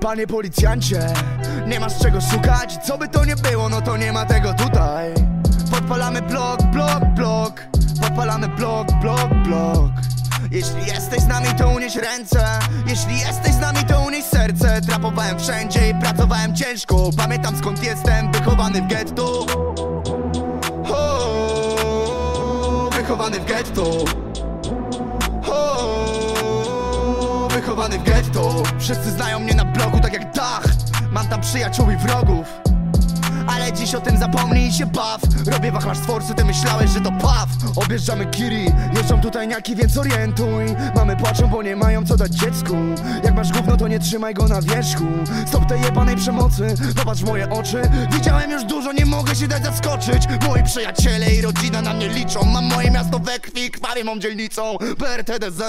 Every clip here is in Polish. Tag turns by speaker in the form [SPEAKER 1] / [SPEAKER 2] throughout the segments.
[SPEAKER 1] Panie policjancie, nie masz czego szukać. Co by to nie było, no to nie ma tego tutaj. Podpalamy blok, blok, blok. Podpalamy blok, blok, blok. Jeśli jesteś z nami, to unieś ręce. Jeśli jesteś z nami, to unieś serce. Trapowałem wszędzie i pracowałem ciężko. Pamiętam skąd jestem, wychowany w getto. O, Wychowany w getto W getto. Wszyscy znają mnie na blogu tak jak dach. Mam tam przyjaciół i wrogów. Ale dziś o tym zapomnij i się baw. Robię wachlarz z ty myślałeś, że to paw? Objeżdżamy Kiri, jeżdżą tutaj niaki, więc orientuj. Mamy płaczą, bo nie mają co dać dziecku. Jak masz gówno, to nie trzymaj go na wierzchu. Stop tej jebanej przemocy, popatrz w moje oczy. Widziałem już dużo, nie mogę się dać zaskoczyć. Moi przyjaciele i rodzina na mnie liczą. Mam moje miasto we krwi, krwawie mą dzielnicą BRTDZ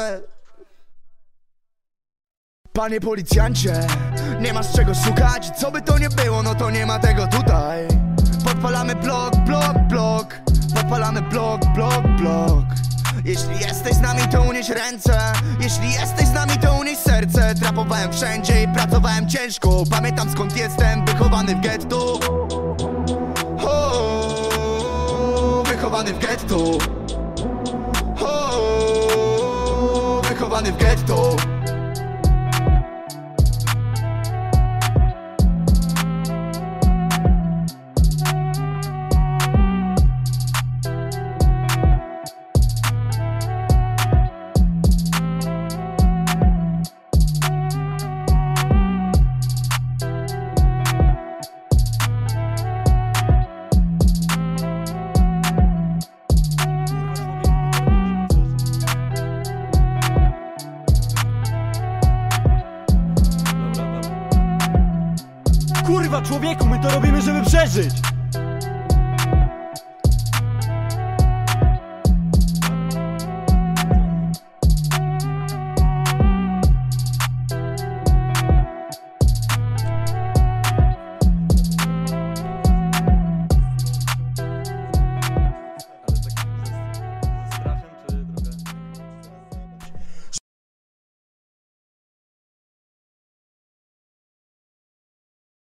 [SPEAKER 1] Panie policjancie, nie masz czego szukać. Co by to nie było, no to nie ma tego tutaj. Podpalamy blok, blok, blok. Podpalamy blok, blok, blok. Jeśli jesteś z nami, to unieś ręce. Jeśli jesteś z nami, to unieś serce. Trapowałem wszędzie i pracowałem ciężko. Pamiętam skąd jestem, wychowany w getto o, Wychowany w getto o, Wychowany w getto
[SPEAKER 2] Kurwa człowieku, my to robimy, żeby przeżyć!